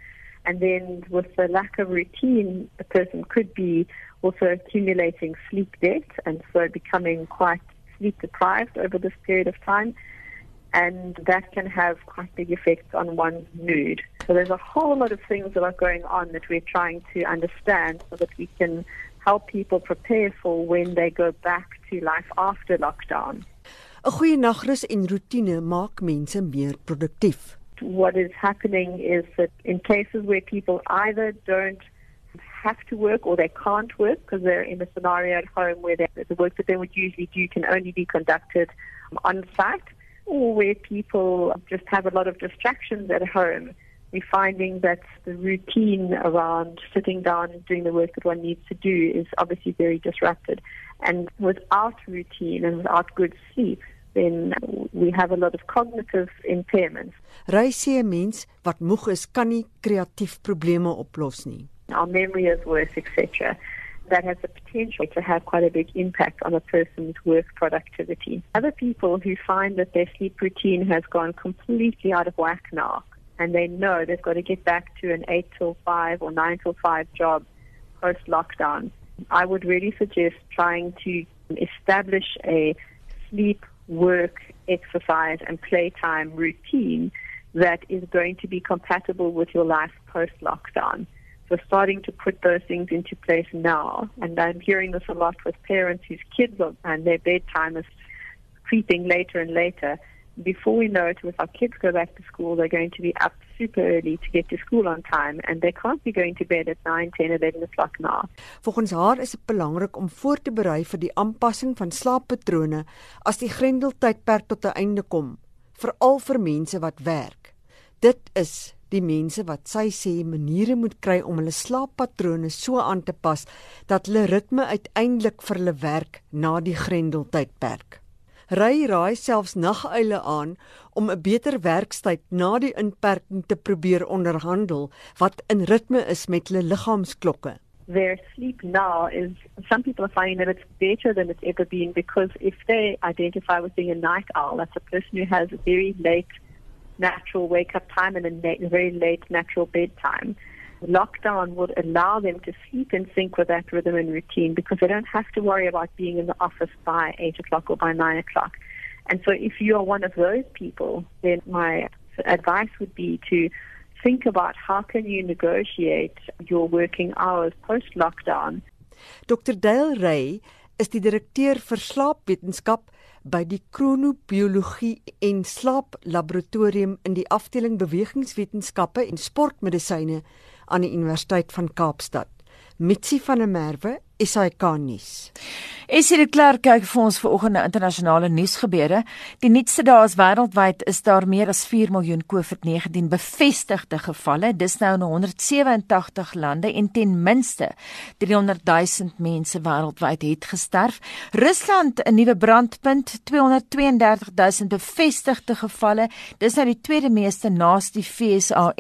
[SPEAKER 39] And then with the lack of routine, a person could be also accumulating sleep debt and so becoming quite sleep deprived over this period of time. And that can have quite big effects on one's mood. So there's a whole lot of things that are going on that we're trying to understand so that we can help people prepare for when they go back to life after lockdown.
[SPEAKER 40] 'n Goeie nagrus en roetine maak mense meer produktief.
[SPEAKER 39] What is happening is that in cases where people either don't have to work or they can't work because they're in a scenario at home where the work that they would usually do can only be conducted on site, or where people just have a lot of distractions at home. We're finding that the routine around sitting down and doing the work that one needs to do is obviously very disrupted. And without routine and without good sleep, then we have a lot of cognitive impairments.
[SPEAKER 40] Reisie 'n mens wat moeg is, kan nie kreatief probleme oplos nie.
[SPEAKER 39] Our memory is worse, etc. That has the potential to have quite a big impact on a person's work productivity. Other people who find that their sleep routine has gone completely out of whack now, and they know they've got to get back to an 8 till 5 or 9 till 5 job post lockdown, I would really suggest trying to establish a sleep, work, exercise, and playtime routine that is going to be compatible with your life post lockdown. So starting to put those things into place now, and I'm hearing this a lot with parents whose kids are, and their bedtime is creeping later and later. Before we know it, with our kids go back to school, they're going to be up super early to get to school on time, and they can't be going to bed at 9, 10, 11 o'clock now.
[SPEAKER 40] Volgens haar is dit belangrik om voor te berei vir die aanpassing van slaappatrone as die grendeltydperk tot 'n einde kom, veral vir mense wat werk. Dit is die mense wat sy sê maniere moet kry om hulle slaappatrone so aan te pas dat hulle ritme uiteindelik vir hulle werk na die grendeltydperk. Ry raai selfs naguile aan om 'n beter werkstyd na die inperking te probeer onderhandel wat in ritme is met hulle liggaamsklokke.
[SPEAKER 39] Their sleep now is some people are finding that it's better than it's ever been because if they identify with being a night owl, that's a person who has a very late natural wake up time and a na- very late natural bedtime. Lockdown would allow them to sleep in sync with that rhythm and routine because they don't have to worry about being in the office by 8 o'clock or by 9 o'clock. And so if you are one of those people, then my advice would be to think about how can you negotiate your working hours post lockdown.
[SPEAKER 40] Dr. Dale Ray is die direkteur vir slaapwetenskap by die kronobiologie en slaaplaboratorium in die afdeling bewegingswetenskappe en sportmedisyne aan die Universiteit van Kaapstad. Mitsi van der Merwe, SAK nuus.
[SPEAKER 1] Esie de Klerk kyk vir ons vanoggend na internasionale nuusgebeure. Die nuutste dae is wêreldwyd is daar meer as 4 miljoen COVID-19 bevestigde gevalle. Dis nou in 187 lande en ten minste 300 000 mense wêreldwyd het gesterf. Rusland 'n nuwe brandpunt, 232 000 bevestigde gevalle. Dis nou die tweede meeste naas die FSA.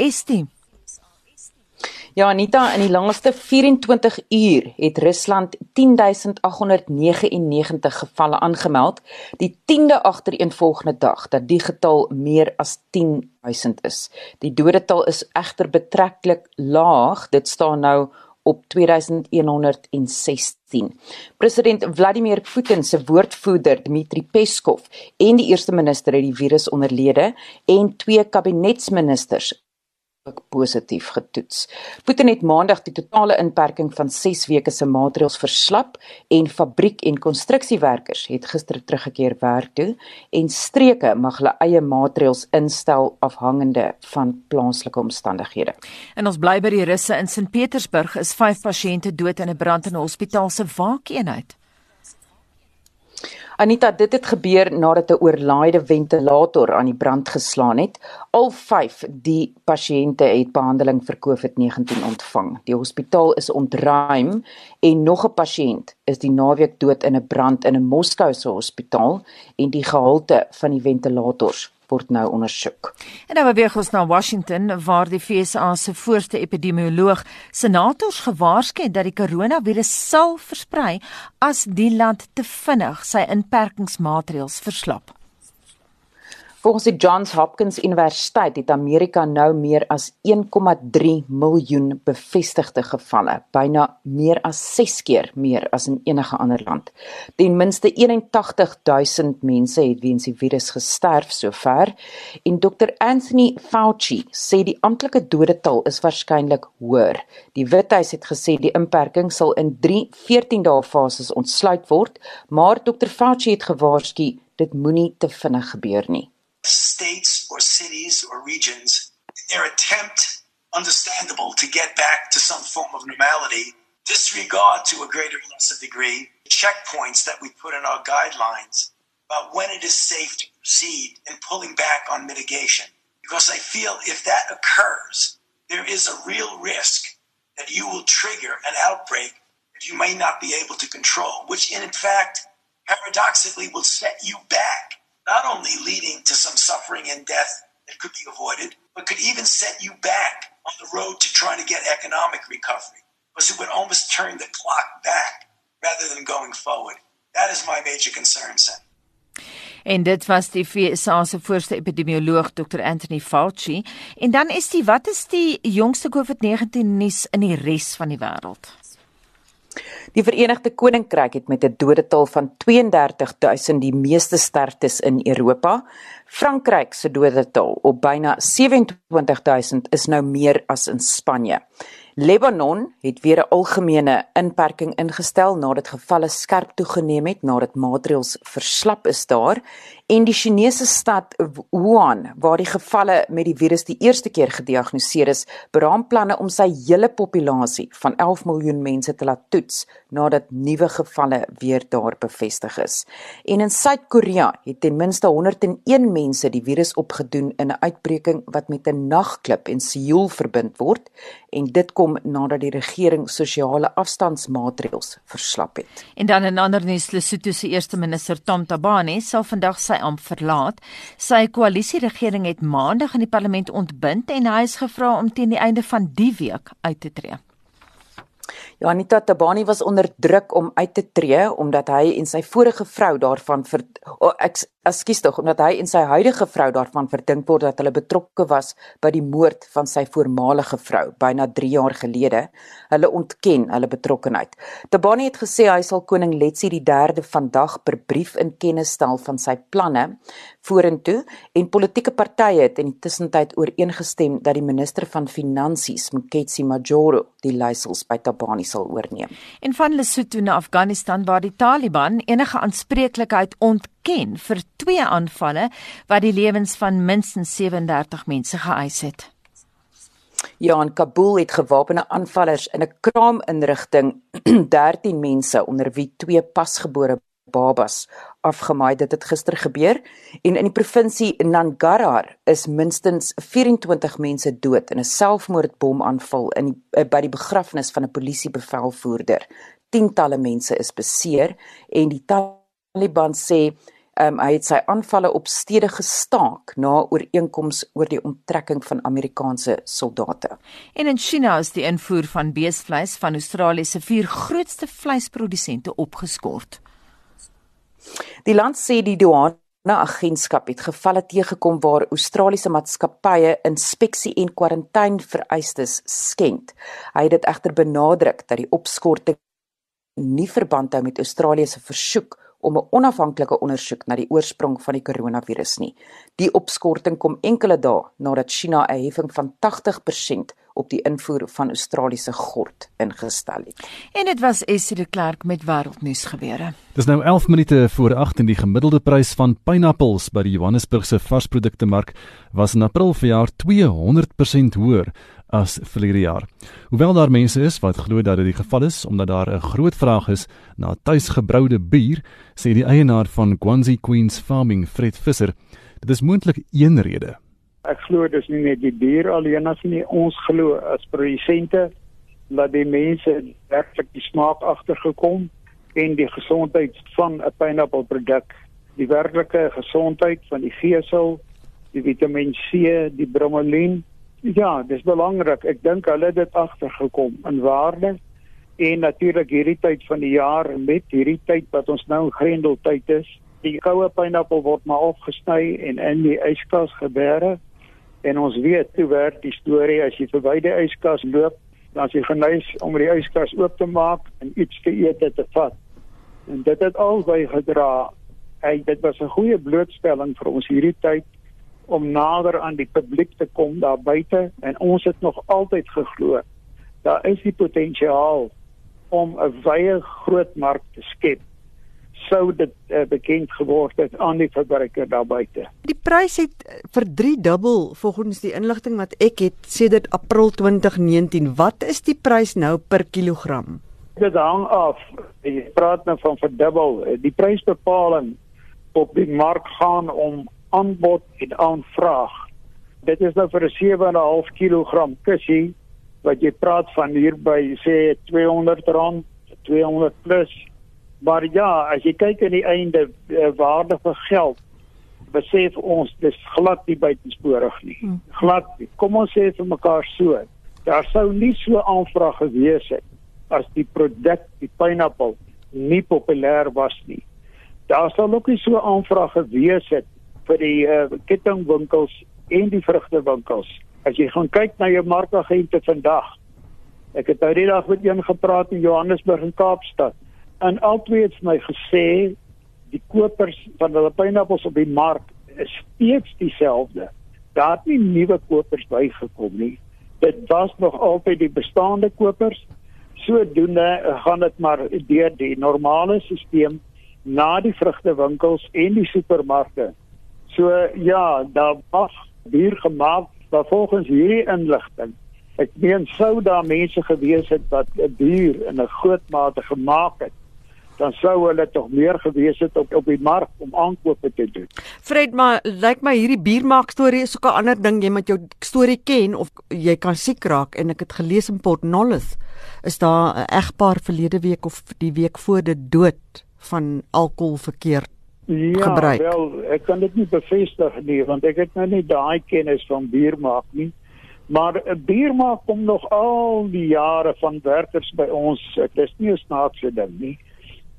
[SPEAKER 41] Ja, Anita, in die laaste 24 uur het Rusland 10899 gevalle aangemeld, die 10de agtereenvolgende dag dat die getal meer as 10000 is. Die dodetal is egter betreklik laag. Dit staan nou op 2116. President Vladimir Putin se woordvoerder Dmitri Peskov en die eerste minister het die virus onderlede en twee kabinetsministers ook positief getoets. Putin het maandag die totale inperking van 6 weke se maatreëls verslap en fabriek en konstruksiewerkers het gister teruggekeer werk toe en streke mag hulle eie maatreëls instel afhangende van plaaslike omstandighede.
[SPEAKER 1] En ons bly by die russe in Sint Petersburg is 5 pasiënte dood in 'n brand in 'n hospitaal se waakeenheid.
[SPEAKER 41] Anita, dit het gebeur nadat 'n oorlaaide ventilator aan die brand geslaan het. Al 5 die pasiënte het behandeling vir COVID-19 ontvang. Die hospitaal is ontruim en nog 'n pasiënt is die naweek dood in 'n brand in 'n Moskou se hospitaal en die gehalte van die ventilators word nou ondersoek.
[SPEAKER 1] En nou beweeg ons na Washington waar die FSA se voorste epidemioloog senators gewaarsku het dat die koronavirus sal versprei as die land te vinnig sy inperkingsmaatreëls verslap.
[SPEAKER 41] Volgens die Johns Hopkins Universiteit het Amerika nou meer as 1,3 miljoen bevestigde gevalle, byna meer as 6 keer meer as in enige ander land. Ten minste 81000 mense het weens die virus gesterf sover en Dr Anthony Fauci sê die amptelike dodetal is waarskynlik hoër. Die Withuis het gesê die inperking sal in 3 14 dae fases ontsluit word, maar Dr Fauci het gewaarsku dit moenie te vinnig gebeur nie.
[SPEAKER 42] States or cities or regions in their attempt, understandable, to get back to some form of normality, disregard to a greater or lesser degree checkpoints that we put in our guidelines about when it is safe to proceed and pulling back on mitigation. Because I feel if that occurs, there is a real risk that you will trigger an outbreak that you may not be able to control, which in fact, paradoxically, will set you back not only leading to some suffering and death that could be avoided, but could even set you back on the road to trying to get economic recovery. Because it would almost turn the clock back rather than going forward. That is my major concern, Sen.
[SPEAKER 1] En dit was die FSA se voorste epidemioloog Dr Anthony Fauci. En dan is die wat is die jongste COVID-19 nuus in die res van die wêreld?
[SPEAKER 41] Die Verenigde Koninkryk het met 'n dodetal van 32000 die meeste sterftes in Europa. Frankryk se dodetal op byna 27000 is nou meer as in Spanje. Lebanon het weer 'n algemene inperking ingestel nadat gevalle skerp toegeneem het nadat maatreëls verslap is daar en die Chinese stad Wuhan waar die gevalle met die virus die eerste keer gediagnoseer is, beraam planne om sy hele populasie van 11 miljoen mense te laat toets nadat nuwe gevalle weer daar bevestig is. En in Suid-Korea het ten minste 101 mense die virus opgedoen in 'n uitbreking wat met 'n nagklub in Seoul verbind word en dit kom nadat die regering sosiale afstandsmaatreëls verslap het.
[SPEAKER 1] En dan in ander nuus, Lesotho se eerste minister Tom Tabane sal vandag sy amp verlaat. Sy koalisieregering het maandag in die parlement ontbind en hy is gevra om teen die einde van die week uit te tree.
[SPEAKER 41] Ja, Anita Tabani was onder druk om uit te tree omdat hy en sy vorige vrou daarvan ver oh, ek Ekskuus tog omdat hy en sy huidige vrou daarvan verdink word dat hulle betrokke was by die moord van sy voormalige vrou byna 3 jaar gelede. Hulle ontken hulle betrokkeheid. Tabani het gesê hy sal koning Letsie die 3de vandag per brief in kennis stel van sy planne vorentoe en politieke partye het in die tussentyd ooreengestem dat die minister van finansies, Mketsi Majoro, die leiersels by Tabani sal oorneem.
[SPEAKER 1] En van Lesotho na Afghanistan waar die Taliban enige aanspreeklikheid ont ken vir twee aanvalle wat die lewens van minstens 37 mense geëis het.
[SPEAKER 41] Ja, in Kabul het gewapende aanvallers in 'n kraaminrigting 13 mense onder wie twee pasgebore babas afgemaai. Dit het gister gebeur en in die provinsie Nangarhar is minstens 24 mense dood in 'n selfmoordbomaanval in die, eh, by die begrafnis van 'n polisiebevelvoerder. Tientalle mense is beseer en die Taliban sê Um, hy het sy aanvalle op stede gestaak na ooreenkoms oor die onttrekking van Amerikaanse soldate.
[SPEAKER 1] En in China is die invoer van beesvleis van Australië se vier grootste vleisprodusente opgeskort.
[SPEAKER 41] Die land sê die douane agentskap het gevalle teëgekom waar Australiese maatskappye inspeksie en kwarantyne vereistes skend. Hy het dit egter benadruk dat die opskorting nie verband hou met Australië se versoek om 'n onafhanklike ondersoek na die oorsprong van die koronavirus nie. Die opskorting kom enkele dae nadat China 'n heffing van 80% op die invoer van Australiese gort ingestel het.
[SPEAKER 1] En dit was Essie de Klerk met wêreldnuus gebeure.
[SPEAKER 23] Dis nou 11 minute voor 8 en die gemiddelde prys van pineappels by die Johannesburgse varsprodukte mark was in April verjaar 200% hoër as verlede jaar. Hoewel daar mense is wat glo dat dit die geval is omdat daar 'n groot vraag is na tuisgebroude bier, sê die eienaar van Guanzi Queens Farming, Fred Visser, dit is moontlik een rede.
[SPEAKER 43] Ek glo dis nie net die bier alleen as nie, ons glo as produsente dat die mense werklik die smaak agtergekom en die gesondheid van 'n pineappelproduk, die werklike gesondheid van die vesel, die Vitamiin C, die bromelain. Ja, dis belangrik. Ek dink hulle het dit agtergekom in waarde en natuurlik hierdie tyd van die jaar met hierdie tyd wat ons nou in grendeltyd is, Die koue pineappel word maar opgesny en in die yskas geberg en ons weet hoe werk die storie as jy verby die yskas loop dan as jy geneig om die yskas oop te maak en iets te eet te vat. En dit het albei gedra. Hey, dit was 'n goeie blootstelling vir ons hierdie tyd om nader aan die publiek te kom daar buite en ons het nog altyd geglo daar is die potensiaal om 'n wye groot mark te skep sou dit uh, bekend geword het aan die verbruiker daar buite.
[SPEAKER 40] Die prys het eh, vir 3 dubbel volgens die inligting wat ek het sedert April 2019. Wat is die prys nou per kilogram?
[SPEAKER 43] Dit hang af. Jy praat nou van verdubbel. Die prysbepaling op die mark gaan om aanbod en aanvraag. Dit is nou vir 'n 7.5 kg kussie wat jy praat van hier by sê R200, 200 plus. Maar ja, as jy kyk aan die einde uh, waarde vir geld, besef ons dis glad nie buitensporig nie. Hmm. Glad nie. Kom ons sê vir mekaar so, daar sou nie so aanvraag gewees het as die produk, die pineappel nie populêr was nie. Daar sou ook nie so aanvraag gewees het vir die uh, kettingwinkels en die vrugtewinkels. As jy gaan kyk na jou markagente vandag. Ek het nou die dag met een gepraat in Johannesburg en Kaapstad. En albei het my gesê die kopers van hulle pineappels op die mark is steeds dieselfde. Daar het nie nuwe kopers bygekom nie. Dit was nog altyd die bestaande kopers. Sodoende gaan dit maar deur die normale stelsel na die vrugtewinkels en die supermarkte So ja, daar was hier gemaak wat volgens hierdie inligting ek meen sou daar mense gewees het wat 'n bier in 'n groot mate gemaak het dan sou hulle tog meer gewees het op op die mark om aankope te doen.
[SPEAKER 40] Fred, maar lyk my hierdie biermaak storie is ook 'n ander ding jy moet jou storie ken of jy kan siek raak en ek het gelees in Port Nolloth is daar 'n egpaar verlede week of die week voor dit dood van alkohol verkeerd
[SPEAKER 43] ja,
[SPEAKER 40] gebruik.
[SPEAKER 43] Ja, wel, ek kan dit nie bevestig nie want ek het nou nie daai kennis van bier maak nie. Maar 'n bier maak kom nog al die jare van werkers by ons. Dit is nie 'n snaakse ding nie.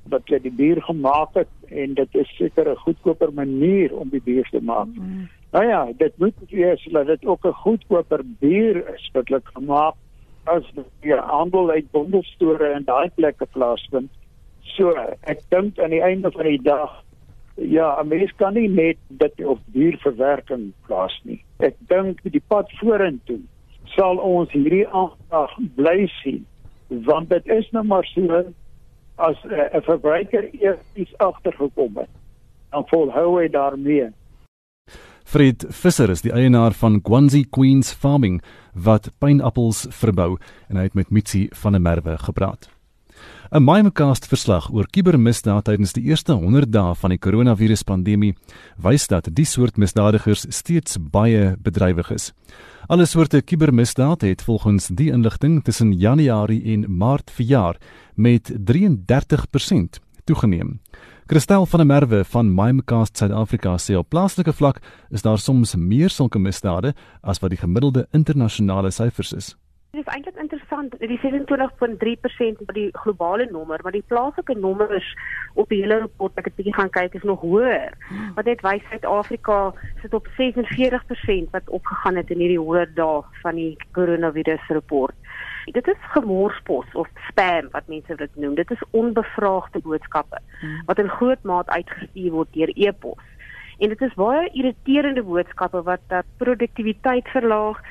[SPEAKER 43] Wat jy die bier gemaak het en dit is seker 'n goedkoper manier om die bier te maak. Mm. Nou ja, dit moet wees dat dit ook 'n goedkoper bier is wat hulle gemaak as die handel uit bondelstore en daai plekke plaasvind. So, ek dink aan die einde van die dag Ja, 'n mens kan nie net dit op dierverwerking plaas nie. Ek dink die pad vorentoe sal ons hierdie aandag bly sien want dit is nou maar so as eh, 'n uh, verbruiker eers iets agtergekom het dan volhou hy daarmee.
[SPEAKER 23] Fred Visser is die eienaar van Gwanzi Queens Farming wat pynappels verbou en hy het met Mitsi van der Merwe gepraat. 'n Mimecast verslag oor kubermisdaad tydens die eerste 100 dae van die koronaviruspandemie wys dat die soort misdadigers steeds baie bedrywig is. Alle soorte kubermisdaad het volgens die inligting tussen Januarie en Maart verjaar met 33% toegeneem. Christel van der Merwe van Mimecast Suid-Afrika sê op plaaslike vlak is daar soms meer sulke misdade as wat die gemiddelde internasionale syfers is.
[SPEAKER 44] Dit is eintlik interessant, die 27.3% is die globale nommer, maar die plaaslike nommers op die hele rapport ek het bietjie gaan kyk is nog hoër. Wat dit wys Suid-Afrika sit op 46% wat opgegaan het in hierdie 100 dae van die koronavirus rapport. Dit is gemorspos of spam wat mense dit noem. Dit is onbevraagde boodskappe wat in groot maat uitgestuur word deur e-pos. En dit is baie irriterende boodskappe wat dat produktiwiteit verlaag.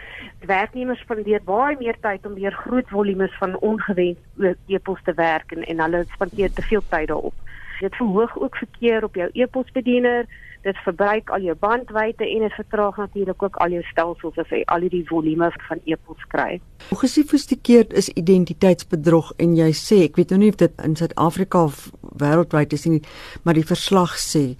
[SPEAKER 44] Werknemers spandeer baie meer tyd om deur groot volumes van ongewenste e-pos te werk en, en hulle spandeer te veel tyd daarop. Dit verhoog ook verkeer op jou e-posbediener. Dit verbruik al jou bandwydte en dit vertraag natuurlik ook al jou stelsels as jy al hierdie volume van e-pos kry.
[SPEAKER 40] Hoe gesofistikeerd is identiteitsbedrog en jy sê ek weet nou nie of dit in Suid-Afrika of wêreldwyd is nie, maar die verslag sê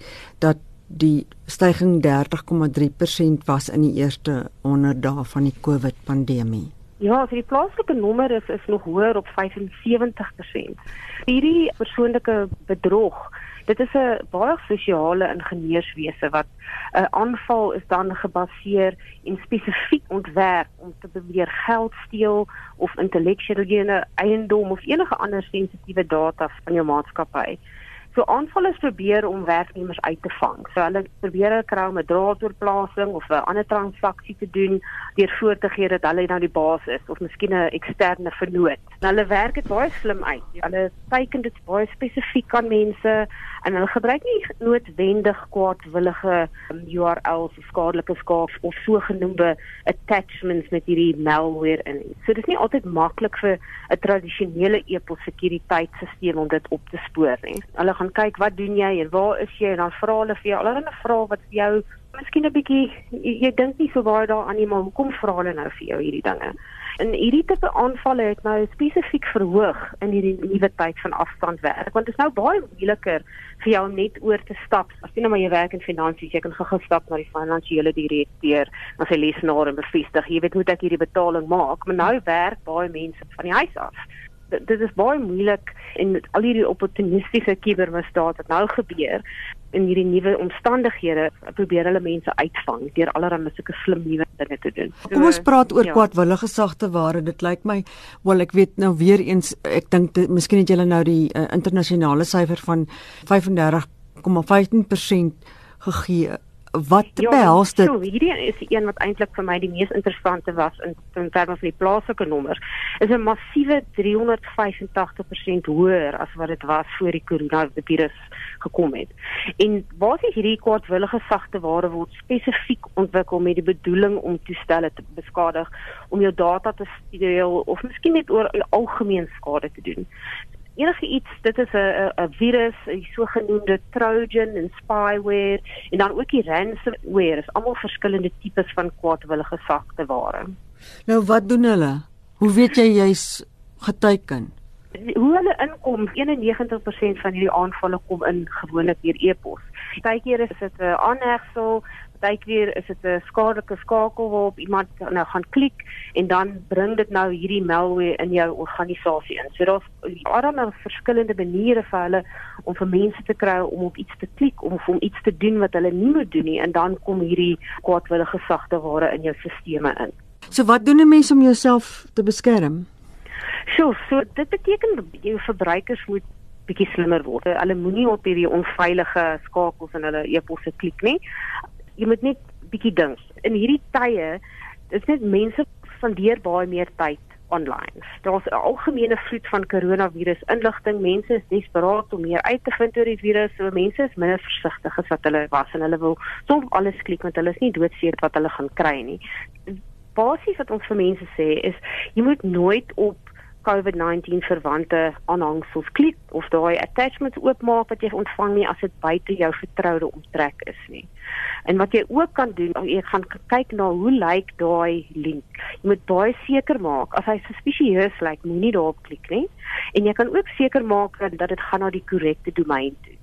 [SPEAKER 40] dat die styging 30,3% was in die eerste 100 dae van die COVID pandemie.
[SPEAKER 44] Ja, vir die plaaslike nommer is is nog hoër op 75%. Hierdie persoonlike bedrog, dit is 'n baie sosiale ingenieurswese wat 'n aanval is dan gebaseer en spesifiek ontwerp om te probeer geld steel of intellektuele eiendom of enige ander sensitiewe data van jou maatskappy. So aanvallers probeer om werknemers uit te vang. So hulle probeer kry om 'n draadoorplasing of 'n ander transaksie te doen deur voor te gee dat hulle nou die baas is of miskien 'n eksterne vernoot. Nou hulle werk dit baie slim uit. Hulle teiken dit baie spesifiek aan mense en hulle gebruik nie noodwendig kwaadwillige um, URLs of skadelike skaars of sogenaamde attachments met hierdie malware in. So dit is nie altyd maklik vir 'n tradisionele e-pos sekuriteitstelsel om dit op te spoor nie. Hulle gaan kyk wat doen jy en waar is jy en dan vra hulle vir jou allerlei vrae wat vir jou miskien 'n bietjie jy, jy dink nie so baie daaraan nie, maar hoekom vra hulle nou vir jou hierdie dinge? En hierdie tipe aanvalle het nou spesifiek verhoog in hierdie nuwe tyd van afstandwerk want dit is nou baie moeiliker vir jou net oor te stap. As jy nou maar jy werk in finansies, jy kan gou-gou stap na die finansiële direkteur, na sy lesenaar en bevestig, jy weet hoe ek hierdie betaling maak, maar nou werk baie mense van die huis af dit is baie moeilik en al hierdie opportunistiese kubermisdaad wat nou gebeur in hierdie nuwe omstandighede probeer hulle mense uitvang deur allerlei sulke slim nuwe dinge te doen.
[SPEAKER 40] So, Kom ons praat oor ja. kwaadwillige sagte ware. Dit lyk my wel ek weet nou weer eens ek dink miskien het julle nou die uh, internasionale syfer van 35,15% gegee wat
[SPEAKER 44] ja,
[SPEAKER 40] behels dit?
[SPEAKER 44] So, hierdie is die een wat eintlik vir my die mees interessante was in in terme van die plaaslike nommers. Is 'n massiewe 385% hoër as wat dit was voor die koronavirus gekom het. En basies hierdie kwaadwillige sagte ware word spesifiek ontwikkel met die bedoeling om toestelle te beskadig, om jou data te steel of miskien net oor algemeen skade te doen. Enige iets dit is 'n 'n virus 'n sogenaamde trojan en spyware en dan ook die ransomware is almal verskillende tipes van kwaadwillige sagte ware.
[SPEAKER 40] Nou wat doen hulle? Hoe weet jy jy's geteken
[SPEAKER 44] hoe hulle inkom 91% van hierdie aanvalle kom in gewoonlik deur e-pos partykeer is dit 'n aanhegsel partykeer is dit 'n skadelike skakel waarop iemand nou gaan klik en dan bring dit nou hierdie malware in jou organisasie in. So daar's allerlei verskillende maniere vir hulle om vir mense te kry om op iets te klik of om iets te doen wat hulle nie moet doen nie en dan kom hierdie kwaadwillige sagte ware in jou stelsels in.
[SPEAKER 40] So wat doen 'n mens om jouself te beskerm?
[SPEAKER 44] So, so dit beteken jou verbruikers moet bietjie slimmer word. Hulle moenie op hierdie onveilige skakels in hulle e-posse klik nie jy moet net bietjie dink. In hierdie tye is net mense spandeer baie meer tyd online. Daar's 'n algemene vloed van koronavirus inligting. Mense is desperaat om meer uit te vind oor die virus. So mense is minder versigtig as wat hulle was en hulle wil soms alles klik want hulle is nie doodseker wat hulle gaan kry nie. Basies wat ons vir mense sê is jy moet nooit op COVID-19 verwante aanhangsels klik of daai attachments oopmaak wat jy ontvang nie as dit buite jou vertroude omtrek is nie. En wat jy ook kan doen, jy gaan kyk na hoe lyk daai link. Jy moet baie seker maak as hy suspicieus lyk, moenie daarop klik nie. En jy kan ook seker maak dat dit gaan na die korrekte domein toe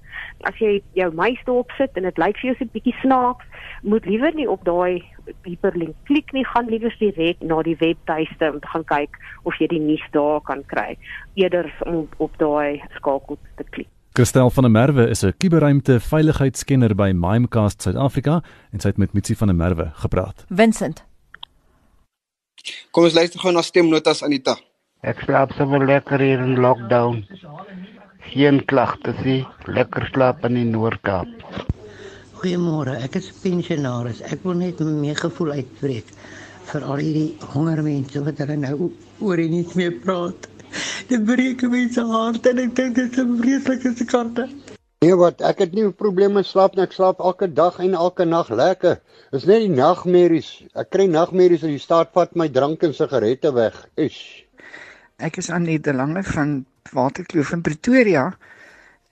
[SPEAKER 44] as jy jou muis daarop sit en dit lyk vir jou so 'n bietjie snaaks, moet liewer nie op daai hyperlink klik nie, gaan liewer direk na die webtuiste om te gaan kyk of jy die nuus daar kan kry eerder om op daai skakel te klik.
[SPEAKER 23] Christel van der Merwe is 'n kuberruimte veiligheidskenner by Mimecast Suid-Afrika en sy het met Mitsi van der Merwe gepraat.
[SPEAKER 1] Vincent.
[SPEAKER 35] Kom ons luister gou na stemnotas Anita.
[SPEAKER 45] Ek slaap so lekker hier in lockdown geen klagtes nie. Lekker slaap in die Noord-Kaap.
[SPEAKER 46] Goeiemôre, ek is pensionaris. Ek wil net my gevoel uitbreek vir al hierdie hongermense wat hulle nou oor en nie meer praat. Dit breek my se hart en ek dink dit is 'n vreeslike skande.
[SPEAKER 45] Nee wat, ek het nie 'n probleem met slaap nie. Ek slaap elke dag en elke nag lekker. Dis net die nagmerries. Ek kry nagmerries as die staat vat my drank en sigarette weg. Ish.
[SPEAKER 47] Ek is aan die lange van Waterkloof in Pretoria.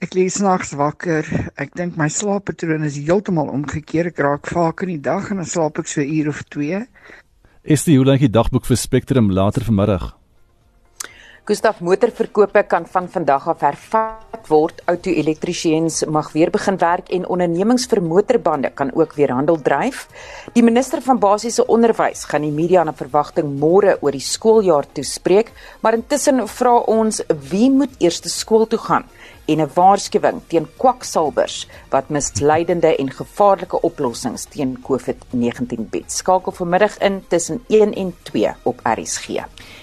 [SPEAKER 47] Ek lê snags wakker. Ek dink my slaappatroon is heeltemal omgekeer. Ek raak vaak in die dag en dan slaap ek so 'n uur of 2.
[SPEAKER 23] Is die hoe lank die dagboek vir Spectrum later vanmiddag?
[SPEAKER 41] Gustaf motorverkope kan van vandag af hervat word. Auto-elektriesiens mag weer begin werk en ondernemings vir motorbande kan ook weer handel dryf. Die minister van basiese onderwys gaan die media na verwagting môre oor die skooljaar toespreek, maar intussen vra ons wie moet eers skool toe gaan en 'n waarskuwing teen kwaksalbers wat misleidende en gevaarlike oplossings teen COVID-19 bied. Skakel vanmiddag in tussen 1 en 2 op RSG.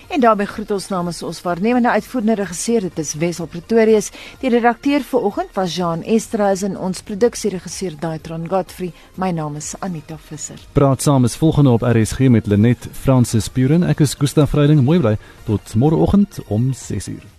[SPEAKER 1] En daarmee groet ons namens ons waarnemende uitvoerende regisseur, dit is Wessel Pretorius. Die redakteur vir oggend was Jean Estreisen en ons produksieregisseur Daitron Godfrey. My naam is Anita Visser.
[SPEAKER 23] Praat saam is volgende op RSG met Lenet Francis Puren. Ek is Gustaf Vreiding. Mooi bly tot môreoggend om 6uur.